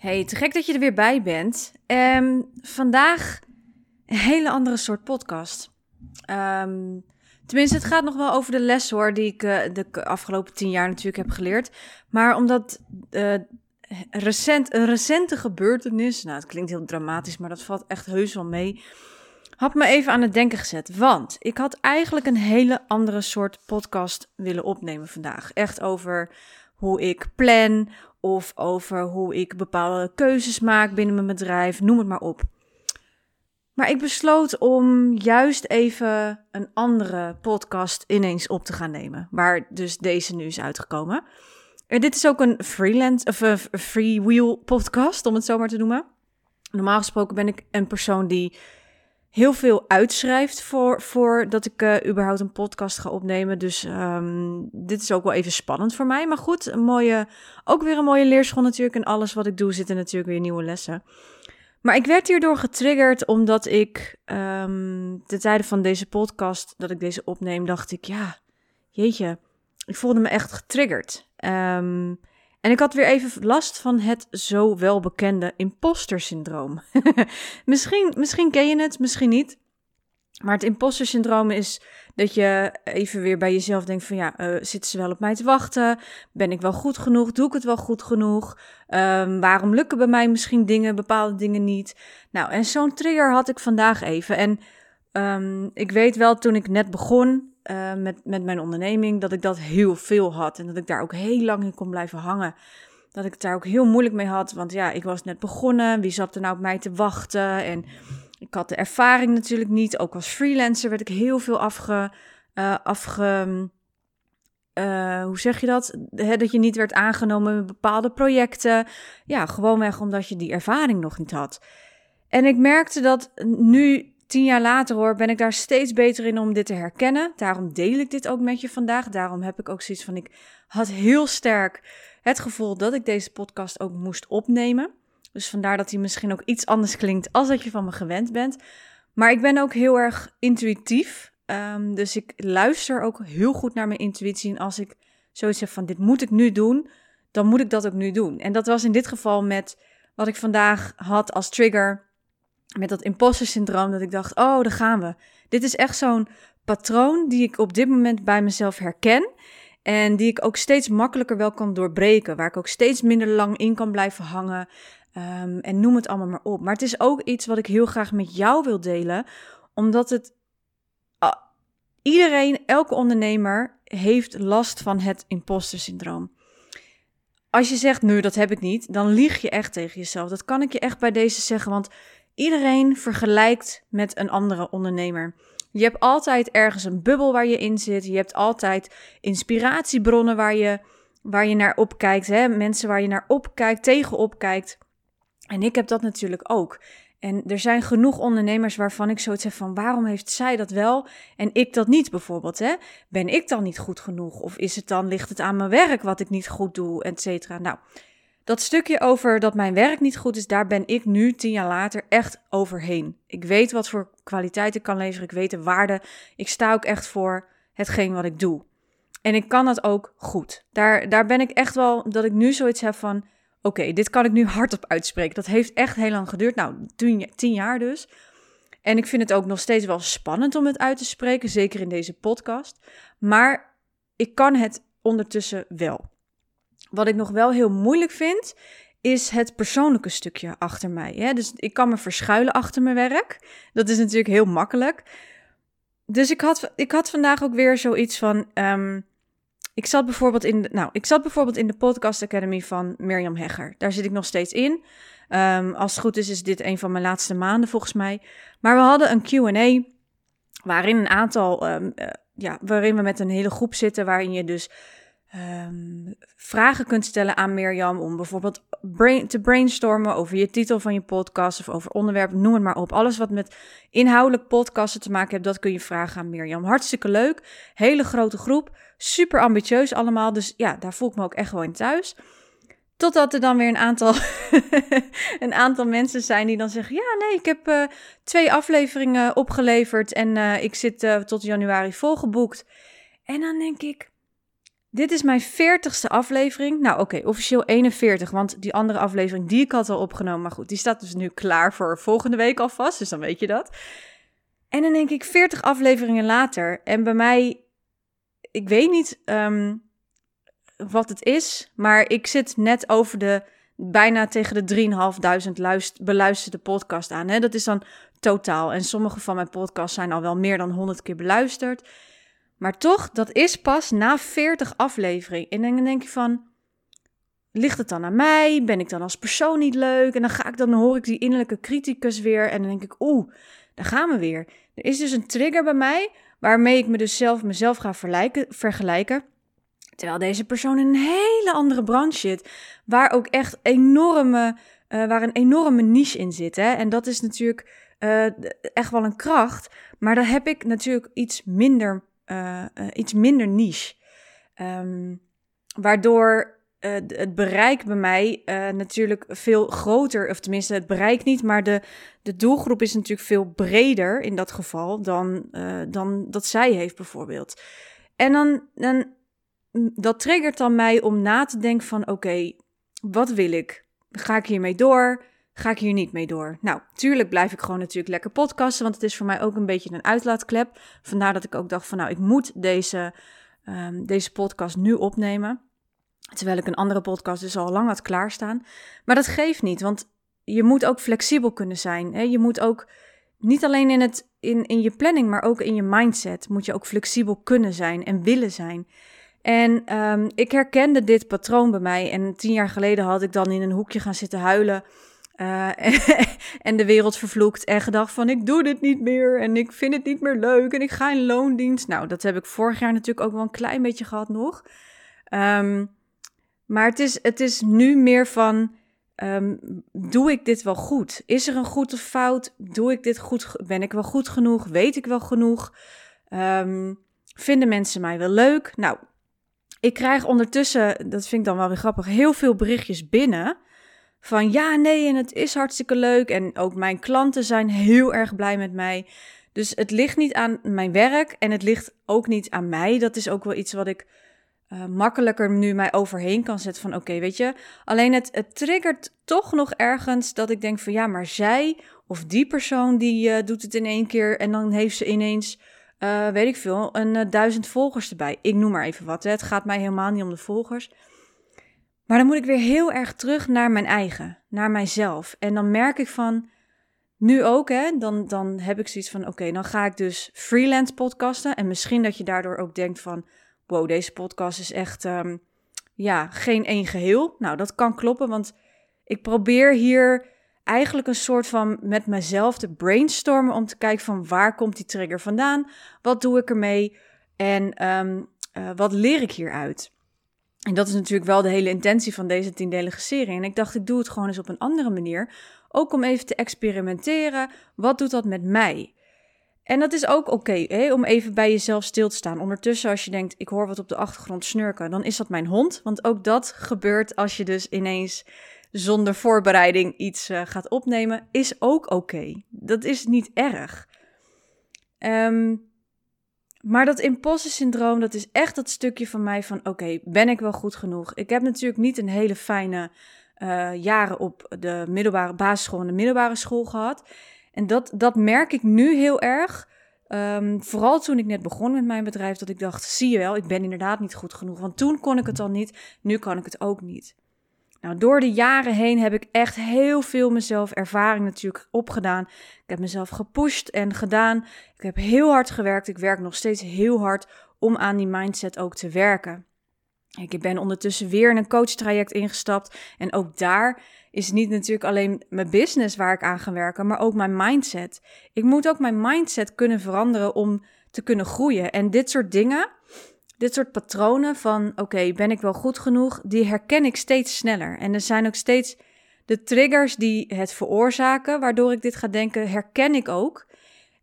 Hey, te gek dat je er weer bij bent. Um, vandaag een hele andere soort podcast. Um, tenminste, het gaat nog wel over de les hoor, die ik uh, de afgelopen tien jaar natuurlijk heb geleerd. Maar omdat uh, recent, een recente gebeurtenis, nou het klinkt heel dramatisch, maar dat valt echt heus wel mee, had me even aan het denken gezet. Want ik had eigenlijk een hele andere soort podcast willen opnemen vandaag. Echt over hoe ik plan, of over hoe ik bepaalde keuzes maak binnen mijn bedrijf, noem het maar op. Maar ik besloot om juist even een andere podcast ineens op te gaan nemen, waar dus deze nu is uitgekomen. En dit is ook een freelance of een freewheel podcast, om het zo maar te noemen. Normaal gesproken ben ik een persoon die heel veel uitschrijft voor, voordat ik uh, überhaupt een podcast ga opnemen. Dus um, dit is ook wel even spannend voor mij. Maar goed, een mooie, ook weer een mooie leerschool natuurlijk. En alles wat ik doe zitten natuurlijk weer nieuwe lessen. Maar ik werd hierdoor getriggerd omdat ik um, de tijden van deze podcast, dat ik deze opneem, dacht ik, ja, jeetje, ik voelde me echt getriggerd. Um, en ik had weer even last van het zo welbekende imposter syndroom. misschien, misschien ken je het, misschien niet. Maar het imposter syndroom is dat je even weer bij jezelf denkt van ja, uh, zitten ze wel op mij te wachten? Ben ik wel goed genoeg? Doe ik het wel goed genoeg? Um, waarom lukken bij mij misschien dingen, bepaalde dingen niet? Nou, en zo'n trigger had ik vandaag even. En um, ik weet wel, toen ik net begon, uh, met, met mijn onderneming, dat ik dat heel veel had. En dat ik daar ook heel lang in kon blijven hangen. Dat ik het daar ook heel moeilijk mee had. Want ja, ik was net begonnen. Wie zat er nou op mij te wachten? En ik had de ervaring natuurlijk niet. Ook als freelancer werd ik heel veel afge. Uh, afge uh, hoe zeg je dat? Dat je niet werd aangenomen met bepaalde projecten. Ja, gewoonweg omdat je die ervaring nog niet had. En ik merkte dat nu Tien jaar later hoor, ben ik daar steeds beter in om dit te herkennen. Daarom deel ik dit ook met je vandaag. Daarom heb ik ook zoiets van, ik had heel sterk het gevoel dat ik deze podcast ook moest opnemen. Dus vandaar dat hij misschien ook iets anders klinkt als dat je van me gewend bent. Maar ik ben ook heel erg intuïtief. Um, dus ik luister ook heel goed naar mijn intuïtie. En als ik zoiets heb van, dit moet ik nu doen, dan moet ik dat ook nu doen. En dat was in dit geval met wat ik vandaag had als trigger met dat imposter syndroom, dat ik dacht, oh, daar gaan we. Dit is echt zo'n patroon die ik op dit moment bij mezelf herken. En die ik ook steeds makkelijker wel kan doorbreken. Waar ik ook steeds minder lang in kan blijven hangen. Um, en noem het allemaal maar op. Maar het is ook iets wat ik heel graag met jou wil delen. Omdat het. Iedereen, elke ondernemer heeft last van het imposter syndroom. Als je zegt, nee, dat heb ik niet, dan lieg je echt tegen jezelf. Dat kan ik je echt bij deze zeggen. Want Iedereen vergelijkt met een andere ondernemer. Je hebt altijd ergens een bubbel waar je in zit. Je hebt altijd inspiratiebronnen waar je, waar je naar opkijkt. Hè? Mensen waar je naar opkijkt, tegenop kijkt. En ik heb dat natuurlijk ook. En er zijn genoeg ondernemers waarvan ik zoiets heb van waarom heeft zij dat wel en ik dat niet bijvoorbeeld. Hè? Ben ik dan niet goed genoeg? Of is het dan, ligt het aan mijn werk wat ik niet goed doe, et cetera. Nou, dat stukje over dat mijn werk niet goed is, daar ben ik nu, tien jaar later, echt overheen. Ik weet wat voor kwaliteit ik kan leveren, ik weet de waarde. Ik sta ook echt voor hetgeen wat ik doe. En ik kan dat ook goed. Daar, daar ben ik echt wel, dat ik nu zoiets heb van, oké, dit kan ik nu hardop uitspreken. Dat heeft echt heel lang geduurd, nou, tien, tien jaar dus. En ik vind het ook nog steeds wel spannend om het uit te spreken, zeker in deze podcast. Maar ik kan het ondertussen wel. Wat ik nog wel heel moeilijk vind, is het persoonlijke stukje achter mij. Hè? Dus ik kan me verschuilen achter mijn werk. Dat is natuurlijk heel makkelijk. Dus ik had, ik had vandaag ook weer zoiets van. Um, ik zat bijvoorbeeld in nou, ik zat bijvoorbeeld in de Podcast Academy van Mirjam Hegger. Daar zit ik nog steeds in. Um, als het goed is, is dit een van mijn laatste maanden volgens mij. Maar we hadden een QA. Waarin een aantal. Um, uh, ja, waarin we met een hele groep zitten. Waarin je dus ehm, vragen kunt stellen aan Mirjam om bijvoorbeeld brain, te brainstormen over je titel van je podcast of over onderwerpen, noem het maar op. Alles wat met inhoudelijk podcasten te maken heeft, dat kun je vragen aan Mirjam. Hartstikke leuk, hele grote groep, super ambitieus allemaal, dus ja, daar voel ik me ook echt in thuis. Totdat er dan weer een aantal, een aantal mensen zijn die dan zeggen: Ja, nee, ik heb uh, twee afleveringen opgeleverd en uh, ik zit uh, tot januari volgeboekt. En dan denk ik: Dit is mijn veertigste aflevering. Nou, oké, officieel 41, want die andere aflevering die ik had al opgenomen, maar goed, die staat dus nu klaar voor volgende week alvast, dus dan weet je dat. En dan denk ik: 40 afleveringen later, en bij mij, ik weet niet. Um, wat het is. Maar ik zit net over de bijna tegen de 3.500 beluisterde podcast aan. Hè? Dat is dan totaal. En sommige van mijn podcasts zijn al wel meer dan 100 keer beluisterd. Maar toch, dat is pas na 40 afleveringen. En dan denk je van, ligt het dan aan mij? Ben ik dan als persoon niet leuk? En dan ga ik dan, hoor ik die innerlijke criticus weer. En dan denk ik, oeh, daar gaan we weer. Er is dus een trigger bij mij, waarmee ik me dus zelf mezelf ga vergelijken. Terwijl deze persoon in een hele andere branche zit, waar ook echt enorme, uh, waar een enorme niche in zit. Hè? En dat is natuurlijk uh, echt wel een kracht, maar daar heb ik natuurlijk iets minder, uh, iets minder niche. Um, waardoor het bereik bij mij natuurlijk veel groter, of tenminste het bereik niet, maar de, de doelgroep is natuurlijk veel breder in dat geval dan, dan dat zij heeft bijvoorbeeld. En dan, dan dat triggert dan mij om na te denken van oké, wat wil ik? Ga ik hiermee door? Ga ik hier niet mee door? Nou, tuurlijk blijf ik gewoon natuurlijk lekker podcasten, want het is voor mij ook een beetje een uitlaatklep. Vandaar dat ik ook dacht van nou, ik moet deze, um, deze podcast nu opnemen. Terwijl ik een andere podcast dus al lang had klaarstaan. Maar dat geeft niet, want je moet ook flexibel kunnen zijn. Hè? Je moet ook niet alleen in, het, in, in je planning, maar ook in je mindset moet je ook flexibel kunnen zijn en willen zijn. En um, ik herkende dit patroon bij mij. En tien jaar geleden had ik dan in een hoekje gaan zitten huilen. Uh, en de wereld vervloekt en gedacht van ik doe dit niet meer en ik vind het niet meer leuk en ik ga in loondienst. Nou, dat heb ik vorig jaar natuurlijk ook wel een klein beetje gehad nog. Um, maar het is, het is nu meer van, um, doe ik dit wel goed? Is er een goed of fout? Doe ik dit goed? Ben ik wel goed genoeg? Weet ik wel genoeg? Um, vinden mensen mij wel leuk? Nou, ik krijg ondertussen, dat vind ik dan wel weer grappig, heel veel berichtjes binnen. Van ja, nee, en het is hartstikke leuk. En ook mijn klanten zijn heel erg blij met mij. Dus het ligt niet aan mijn werk en het ligt ook niet aan mij. Dat is ook wel iets wat ik uh, makkelijker nu mij overheen kan zetten. Van oké, weet je. Alleen het, het triggert toch nog ergens dat ik denk van ja, maar zij of die persoon die uh, doet het in één keer. En dan heeft ze ineens uh, weet ik veel, een duizend volgers erbij. Ik noem maar even wat. Het gaat mij helemaal niet om de volgers. Maar dan moet ik weer heel erg terug naar mijn eigen, naar mijzelf. En dan merk ik van, nu ook, hè, dan, dan heb ik zoiets van: oké, dan ga ik dus freelance podcasten. En misschien dat je daardoor ook denkt van: wow, deze podcast is echt, um, ja, geen één geheel. Nou, dat kan kloppen, want ik probeer hier eigenlijk een soort van met mezelf te brainstormen om te kijken van waar komt die trigger vandaan, wat doe ik ermee en um, uh, wat leer ik hieruit. En dat is natuurlijk wel de hele intentie van deze tiendelige serie. En ik dacht, ik doe het gewoon eens op een andere manier. Ook om even te experimenteren. Wat doet dat met mij? En dat is ook oké, om even bij jezelf stil te staan. Ondertussen, als je denkt, ik hoor wat op de achtergrond snurken, dan is dat mijn hond. Want ook dat gebeurt als je dus ineens zonder voorbereiding iets uh, gaat opnemen, is ook oké. Dat is niet erg. Um, maar dat imposter syndroom, dat is echt dat stukje van mij van oké, ben ik wel goed genoeg? Ik heb natuurlijk niet een hele fijne uh, jaren op de middelbare basisschool en de middelbare school gehad. En dat, dat merk ik nu heel erg. Um, vooral toen ik net begon met mijn bedrijf, dat ik dacht, zie je wel, ik ben inderdaad niet goed genoeg. Want toen kon ik het al niet, nu kan ik het ook niet. Nou, door de jaren heen heb ik echt heel veel mezelf ervaring natuurlijk opgedaan. Ik heb mezelf gepusht en gedaan. Ik heb heel hard gewerkt. Ik werk nog steeds heel hard om aan die mindset ook te werken. Ik ben ondertussen weer in een coachtraject ingestapt. En ook daar is niet natuurlijk alleen mijn business waar ik aan ga werken, maar ook mijn mindset. Ik moet ook mijn mindset kunnen veranderen om te kunnen groeien. En dit soort dingen, dit soort patronen van oké, ben ik wel goed genoeg, die herken ik steeds sneller. En er zijn ook steeds de triggers die het veroorzaken, waardoor ik dit ga denken, herken ik ook.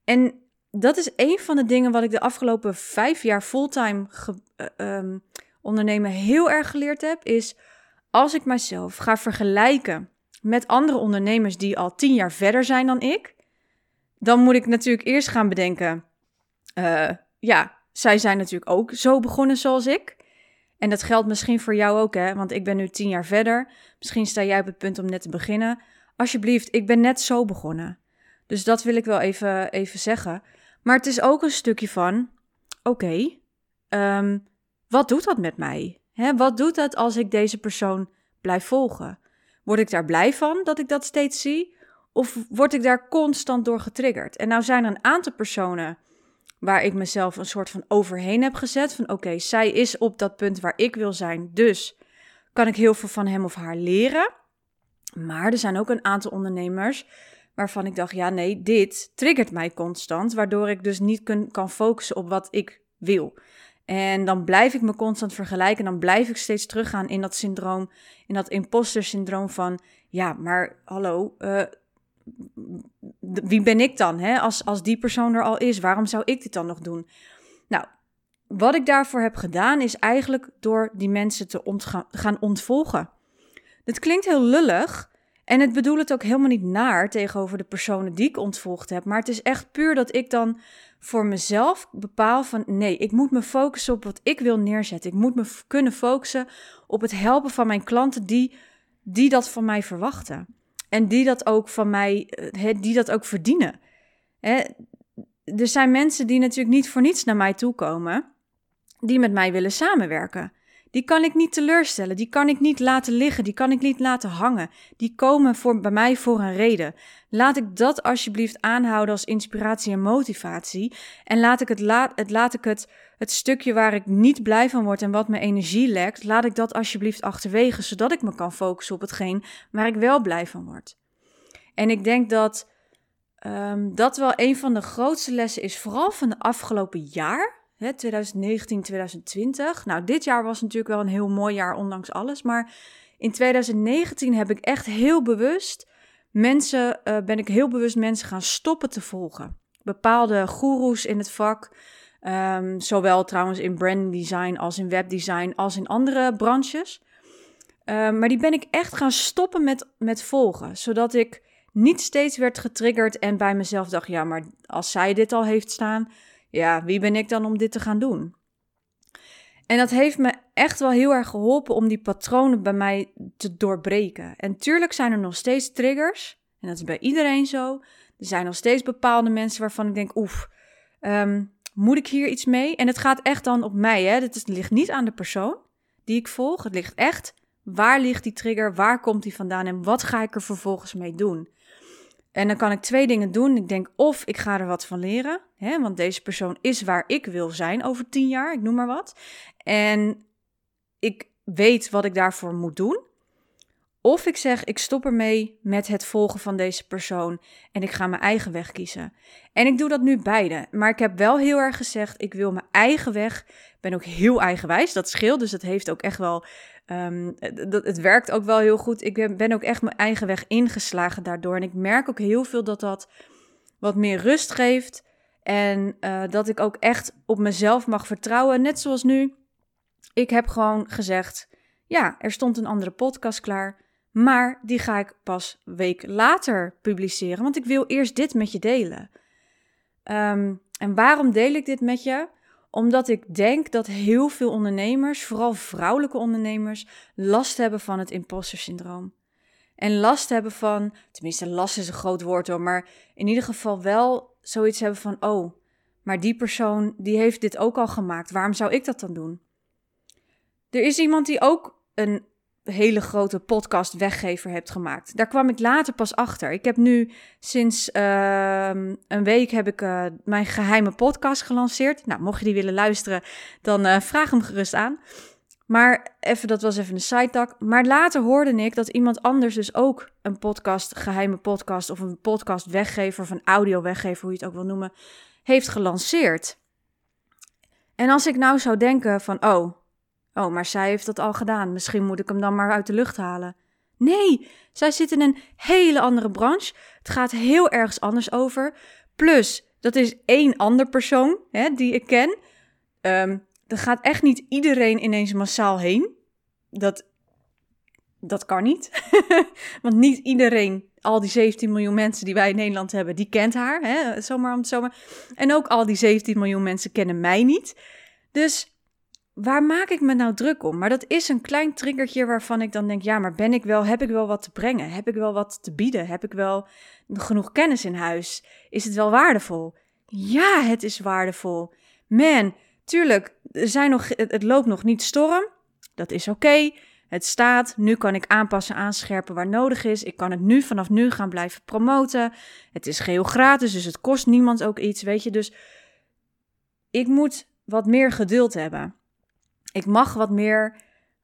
En dat is een van de dingen wat ik de afgelopen vijf jaar fulltime uh, ondernemen heel erg geleerd heb, is als ik mezelf ga vergelijken met andere ondernemers die al tien jaar verder zijn dan ik, dan moet ik natuurlijk eerst gaan bedenken, uh, ja, zij zijn natuurlijk ook zo begonnen zoals ik. En dat geldt misschien voor jou ook, hè? Want ik ben nu tien jaar verder. Misschien sta jij op het punt om net te beginnen. Alsjeblieft, ik ben net zo begonnen. Dus dat wil ik wel even, even zeggen. Maar het is ook een stukje van: oké, ehm, wat doet dat met mij? Hè, wat doet dat als ik deze persoon blijf volgen? Word ik daar blij van dat ik dat steeds zie? Of word ik daar constant door getriggerd? En nou zijn er een aantal personen waar ik mezelf een soort van overheen heb gezet. Van oké, zij is op dat punt waar ik wil zijn, dus kan ik heel veel van hem of haar leren. Maar er zijn ook een aantal ondernemers waarvan ik dacht, ja nee, dit triggert mij constant, waardoor ik dus niet kun, kan focussen op wat ik wil. En dan blijf ik me constant vergelijken. En dan blijf ik steeds teruggaan in dat syndroom, in dat imposter syndroom van, ja, maar hallo, uh, wie ben ik dan? Hè? Als, als die persoon er al is, waarom zou ik dit dan nog doen? Nou, wat ik daarvoor heb gedaan, is eigenlijk door die mensen te gaan ontvolgen. Het klinkt heel lullig. En het bedoel het ook helemaal niet naar tegenover de personen die ik ontvolgd heb. Maar het is echt puur dat ik dan voor mezelf bepaal van nee, ik moet me focussen op wat ik wil neerzetten. Ik moet me kunnen focussen op het helpen van mijn klanten die, die dat van mij verwachten. En die dat ook van mij, eh, die dat ook verdienen. Er zijn mensen die natuurlijk niet voor niets naar mij toe komen, die met mij willen samenwerken. Die kan ik niet teleurstellen, die kan ik niet laten liggen, die kan ik niet laten hangen. Die komen voor, bij mij voor een reden. Laat ik dat alsjeblieft aanhouden als inspiratie en motivatie. En laat ik het, laat, het, laat ik het, het stukje waar ik niet blij van word en wat mijn energie lekt, laat ik dat alsjeblieft achterwege, zodat ik me kan focussen op hetgeen waar ik wel blij van word. En ik denk dat um, dat wel een van de grootste lessen is, vooral van de afgelopen jaar. 2019, 2020. Nou, dit jaar was natuurlijk wel een heel mooi jaar, ondanks alles. Maar in 2019 heb ik echt heel bewust mensen, uh, ben ik heel bewust mensen gaan stoppen te volgen. Bepaalde goeroes in het vak, um, zowel trouwens in branding design als in webdesign als in andere branches. Um, maar die ben ik echt gaan stoppen met, met volgen, zodat ik niet steeds werd getriggerd en bij mezelf dacht, ja, maar als zij dit al heeft staan, ja, wie ben ik dan om dit te gaan doen? En dat heeft me echt wel heel erg geholpen om die patronen bij mij te doorbreken. En tuurlijk zijn er nog steeds triggers. En dat is bij iedereen zo. Er zijn nog steeds bepaalde mensen waarvan ik denk, oef, ehm, moet ik hier iets mee? En het gaat echt dan op mij. Hè? Het ligt niet aan de persoon die ik volg. Het ligt echt, waar ligt die trigger? Waar komt die vandaan? En wat ga ik er vervolgens mee doen? En dan kan ik twee dingen doen. Ik denk of ik ga er wat van leren, hè, want deze persoon is waar ik wil zijn over tien jaar, ik noem maar wat. En ik weet wat ik daarvoor moet doen. Of ik zeg, ik stop ermee met het volgen van deze persoon en ik ga mijn eigen weg kiezen. En ik doe dat nu beide. Maar ik heb wel heel erg gezegd, ik wil mijn eigen weg. Ik ben ook heel eigenwijs, dat scheelt. Dus dat heeft ook echt wel Het, het, werkt ook wel heel goed. Ik ben, ook echt mijn eigen weg ingeslagen daardoor. En ik merk ook heel veel dat dat wat meer rust geeft. En uh, dat ik ook echt op mezelf mag vertrouwen. Net zoals nu. Ik heb gewoon gezegd: ja, er stond een andere podcast klaar. Maar die ga ik pas week later publiceren. Want ik wil eerst dit met je delen. Um, en waarom deel ik dit met je? Omdat ik denk dat heel veel ondernemers, vooral vrouwelijke ondernemers, last hebben van het imposter syndroom. En last hebben van, tenminste last is een groot woord hoor, maar in ieder geval wel zoiets hebben van, oh, maar die persoon die heeft dit ook al gemaakt, waarom zou ik dat dan doen? Er is iemand die ook een hele grote podcast weggever hebt gemaakt. Daar kwam ik later pas achter. Ik heb nu sinds uh, een week heb ik uh, mijn geheime podcast gelanceerd. Nou, mocht je die willen luisteren, dan uh, vraag hem gerust aan. Maar even, dat was even een side Maar later hoorde ik dat iemand anders dus ook een podcast, geheime podcast of een podcast weggever of een audio weggever, hoe je het ook wil noemen, heeft gelanceerd. En als ik nou zou denken van, oh, oh, maar zij heeft dat al gedaan, misschien moet ik hem dan maar uit de lucht halen. Nee, zij zit in een hele andere branche. Het gaat heel ergens anders over. Plus, dat is één ander persoon hè, die ik ken. Um, er gaat echt niet iedereen ineens massaal heen. Dat, dat kan niet. Want niet iedereen, al die 17 miljoen mensen die wij in Nederland hebben, die kent haar. Hè? Zomaar om het zomaar. En ook al die 17 miljoen mensen kennen mij niet. Dus waar maak ik me nou druk om? Maar dat is een klein triggertje waarvan ik dan denk: ja, maar ben ik wel, heb ik wel wat te brengen? Heb ik wel wat te bieden? Heb ik wel genoeg kennis in huis? Is het wel waardevol? Ja, het is waardevol. Man, tuurlijk, er zijn nog, het, loopt nog niet storm. Dat is oké. Het staat. Nu kan ik aanpassen, aanscherpen waar nodig is. Ik kan het nu vanaf nu gaan blijven promoten. Het is geheel gratis, dus het kost niemand ook iets, weet je. Dus ik moet wat meer geduld hebben. Ik mag wat meer,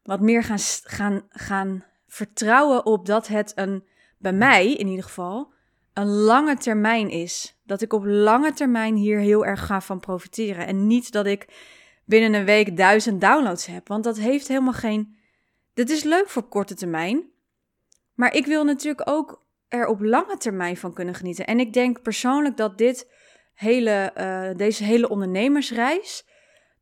wat meer gaan, gaan, gaan vertrouwen op dat het een, bij mij in ieder geval, een lange termijn is. Dat ik op lange termijn hier heel erg ga van profiteren. En niet dat ik binnen een week duizend downloads heb. Want dat heeft helemaal geen. Dit is leuk voor korte termijn. Maar ik wil natuurlijk ook er op lange termijn van kunnen genieten. En ik denk persoonlijk dat dit hele, uh, deze hele ondernemersreis.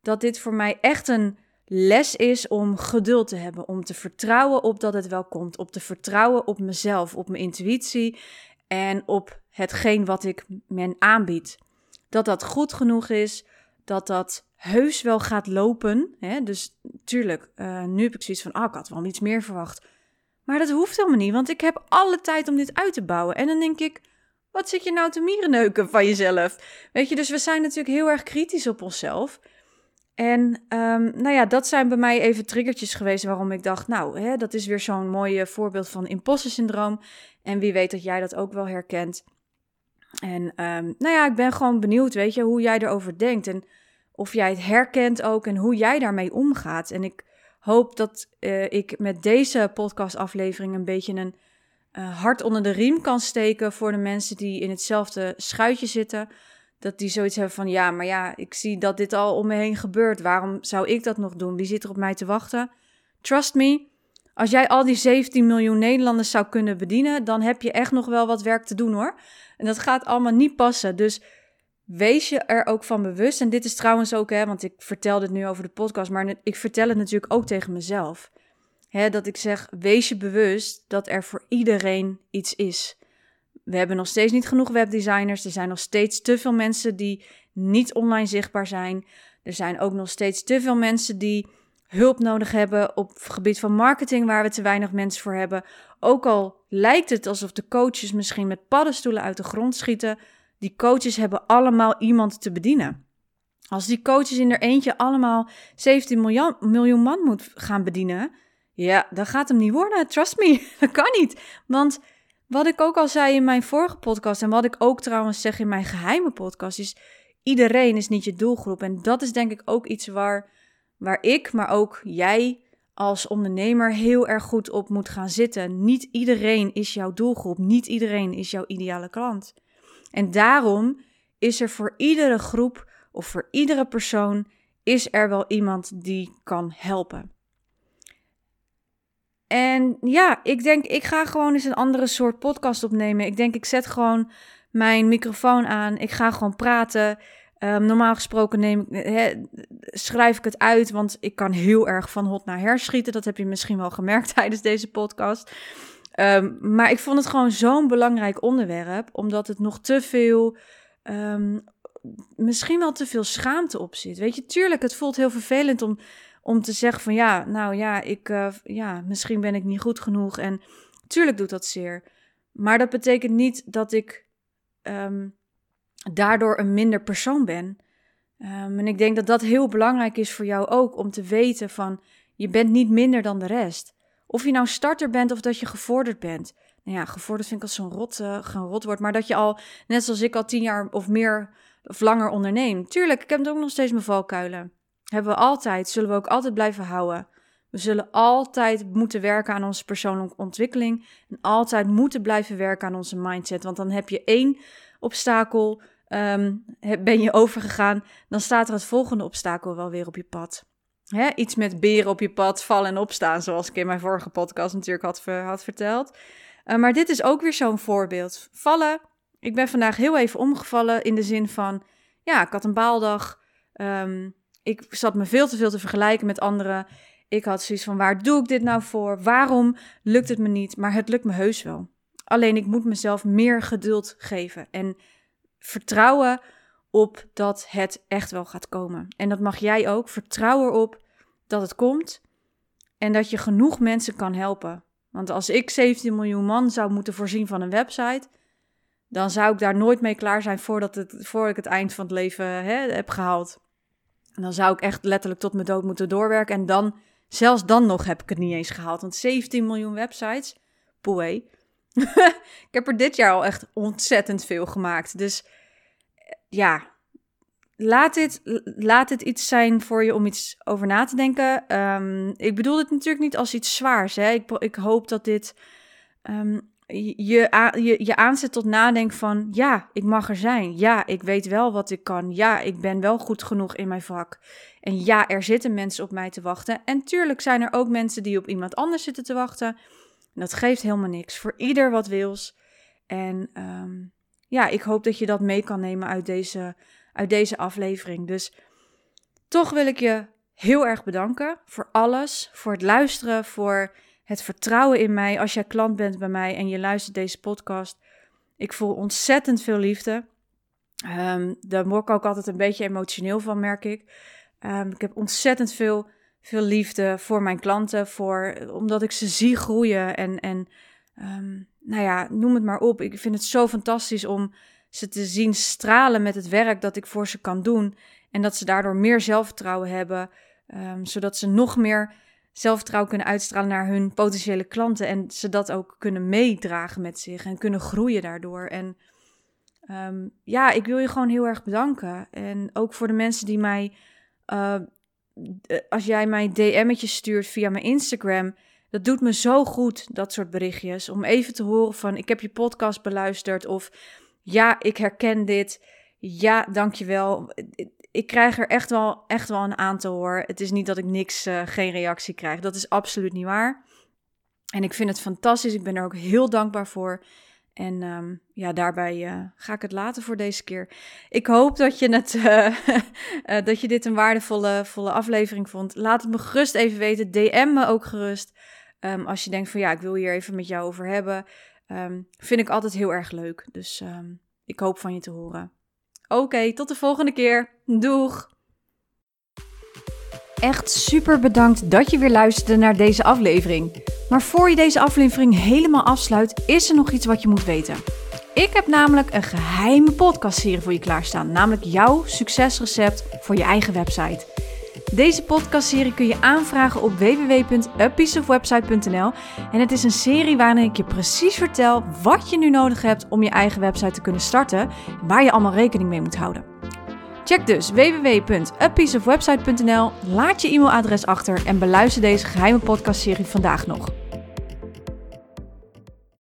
Dat dit voor mij echt een les is om geduld te hebben. Om te vertrouwen op dat het wel komt. Op te vertrouwen op mezelf, op mijn intuïtie en op hetgeen wat ik men aanbied. Dat dat goed genoeg is, dat dat heus wel gaat lopen. Hè? Dus tuurlijk, uh, nu heb ik zoiets van, ah, ik had wel iets meer verwacht. Maar dat hoeft helemaal niet, want ik heb alle tijd om dit uit te bouwen. En dan denk ik, wat zit je nou te mierenneuken van jezelf? Weet je, dus we zijn natuurlijk heel erg kritisch op onszelf. En um, nou ja, dat zijn bij mij even triggertjes geweest waarom ik dacht, nou, hè, dat is weer zo'n mooi voorbeeld van imposter syndroom. En wie weet dat jij dat ook wel herkent. En um, nou ja, ik ben gewoon benieuwd, weet je, hoe jij erover denkt. En of jij het herkent ook en hoe jij daarmee omgaat. En ik hoop dat uh, ik met deze podcastaflevering een beetje een uh, hart onder de riem kan steken voor de mensen die in hetzelfde schuitje zitten. Dat die zoiets hebben van, ja, maar ja, ik zie dat dit al om me heen gebeurt. Waarom zou ik dat nog doen? Wie zit er op mij te wachten? Trust me, als jij al die 17 miljoen Nederlanders zou kunnen bedienen, dan heb je echt nog wel wat werk te doen hoor. En dat gaat allemaal niet passen. Dus wees je er ook van bewust. En dit is trouwens ook, hè, want ik vertel dit nu over de podcast, maar ik vertel het natuurlijk ook tegen mezelf. Hè, dat ik zeg, wees je bewust dat er voor iedereen iets is. We hebben nog steeds niet genoeg webdesigners. Er zijn nog steeds te veel mensen die niet online zichtbaar zijn. Er zijn ook nog steeds te veel mensen die hulp nodig hebben op het gebied van marketing, waar we te weinig mensen voor hebben. Ook al lijkt het alsof de coaches misschien met paddenstoelen uit de grond schieten, die coaches hebben allemaal iemand te bedienen. Als die coaches in er eentje allemaal 17 miljoen, man moet gaan bedienen, ja, dat gaat hem niet worden. Trust me, dat kan niet. Want wat ik ook al zei in mijn vorige podcast en wat ik ook trouwens zeg in mijn geheime podcast is, iedereen is niet je doelgroep. En dat is denk ik ook iets waar waar ik, maar ook jij als ondernemer heel erg goed op moet gaan zitten. Niet iedereen is jouw doelgroep, niet iedereen is jouw ideale klant. En daarom is er voor iedere groep of voor iedere persoon is er wel iemand die kan helpen. En ja, ik denk, ik ga gewoon eens een andere soort podcast opnemen. Ik denk, ik zet gewoon mijn microfoon aan. Ik ga gewoon praten. Um, normaal gesproken neem ik, schrijf ik het uit, want ik kan heel erg van hot naar her schieten. Dat heb je misschien wel gemerkt tijdens deze podcast. Um, maar ik vond het gewoon zo'n belangrijk onderwerp, omdat het nog te veel, um, misschien wel te veel schaamte op zit. Weet je, tuurlijk, het voelt heel vervelend om, om te zeggen van ja, nou ja, ik, uh, ja, misschien ben ik niet goed genoeg. En tuurlijk doet dat zeer. Maar dat betekent niet dat ik um, daardoor een minder persoon ben. Um, en ik denk dat dat heel belangrijk is voor jou ook, om te weten van je bent niet minder dan de rest. Of je nou starter bent of dat je gevorderd bent. Nou ja, gevorderd vind ik als zo'n rot, uh, rot wordt. Maar dat je al, net zoals ik al tien jaar of meer of langer onderneem. Tuurlijk, ik heb ook nog steeds mijn valkuilen. Hebben we altijd, zullen we ook altijd blijven houden. We zullen altijd moeten werken aan onze persoonlijke ontwikkeling. En altijd moeten blijven werken aan onze mindset. Want dan heb je één obstakel ehm, ben je overgegaan, dan staat er het volgende obstakel wel weer op je pad. Hè? Iets met beren op je pad, vallen en opstaan, zoals ik in mijn vorige podcast natuurlijk had, had verteld. Uh, maar dit is ook weer zo'n voorbeeld. Vallen. Ik ben vandaag heel even omgevallen in de zin van, ja, ik had een baaldag. Um, ik zat me veel te veel te vergelijken met anderen. Ik had zoiets van, waar doe ik dit nou voor? Waarom lukt het me niet? Maar het lukt me heus wel. Alleen ik moet mezelf meer geduld geven en vertrouwen op dat het echt wel gaat komen. En dat mag jij ook. Vertrouw erop dat het komt en dat je genoeg mensen kan helpen. Want als ik 17 miljoen man zou moeten voorzien van een website, dan zou ik daar nooit mee klaar zijn voordat, voor ik het eind van het leven hè, heb gehaald. En dan zou ik echt letterlijk tot mijn dood moeten doorwerken. En dan, zelfs dan nog heb ik het niet eens gehaald. Want 17 miljoen websites, poeh. ik heb er dit jaar al echt ontzettend veel gemaakt. Dus ja, laat dit, laat dit iets zijn voor je om iets over na te denken. Ehm, ik bedoel het natuurlijk niet als iets zwaars. Hè? Ik, ik hoop dat dit um, je, je, je aanzet tot nadenken van... ja, ik mag er zijn. Ja, ik weet wel wat ik kan. Ja, ik ben wel goed genoeg in mijn vak. En ja, er zitten mensen op mij te wachten. En tuurlijk zijn er ook mensen die op iemand anders zitten te wachten. En dat geeft helemaal niks. Voor ieder wat wils. En um, ja, ik hoop dat je dat mee kan nemen uit deze, uit deze aflevering. Dus toch wil ik je heel erg bedanken voor alles, voor het luisteren, voor het vertrouwen in mij. Als jij klant bent bij mij en je luistert deze podcast, ik voel ontzettend veel liefde. Um, daar word ik ook altijd een beetje emotioneel van, merk ik. Um, ik heb ontzettend veel, veel liefde voor mijn klanten, voor, omdat ik ze zie groeien en, en um, nou ja, noem het maar op. Ik vind het zo fantastisch om ze te zien stralen met het werk dat ik voor ze kan doen. En dat ze daardoor meer zelfvertrouwen hebben, zodat ze nog meer zelfvertrouwen kunnen uitstralen naar hun potentiële klanten. En ze dat ook kunnen meedragen met zich en kunnen groeien daardoor. En um, ja, ik wil je gewoon heel erg bedanken. En ook voor de mensen die mij, uh, als jij mij DM'tjes stuurt via mijn Instagram dat doet me zo goed, dat soort berichtjes. Om even te horen van, ik heb je podcast beluisterd. Of, ja, ik herken dit. Ja, dankjewel. Ik krijg er echt wel, echt wel een aantal hoor. Het is niet dat ik niks, uh, geen reactie krijg. Dat is absoluut niet waar. En ik vind het fantastisch. Ik ben er ook heel dankbaar voor. En um, ja, daarbij uh, ga ik het laten voor deze keer. Ik hoop dat je, het, uh, dat je dit een waardevolle volle aflevering vond. Laat het me gerust even weten. DM me ook gerust. Um, als je denkt van ja, ik wil hier even met jou over hebben. Um, vind ik altijd heel erg leuk. Dus ik hoop van je te horen. Oké, tot de volgende keer. Doeg! Echt super bedankt dat je weer luisterde naar deze aflevering. Maar voor je deze aflevering helemaal afsluit, is er nog iets wat je moet weten. Ik heb namelijk een geheime podcastserie voor je klaarstaan, namelijk jouw succesrecept voor je eigen website. Deze podcastserie kun je aanvragen op www.apieceofwebsite.nl en het is een serie waarin ik je precies vertel wat je nu nodig hebt om je eigen website te kunnen starten en waar je allemaal rekening mee moet houden. Check dus www.apieceofwebsite.nl, laat je e-mailadres achter en beluister deze geheime podcastserie vandaag nog.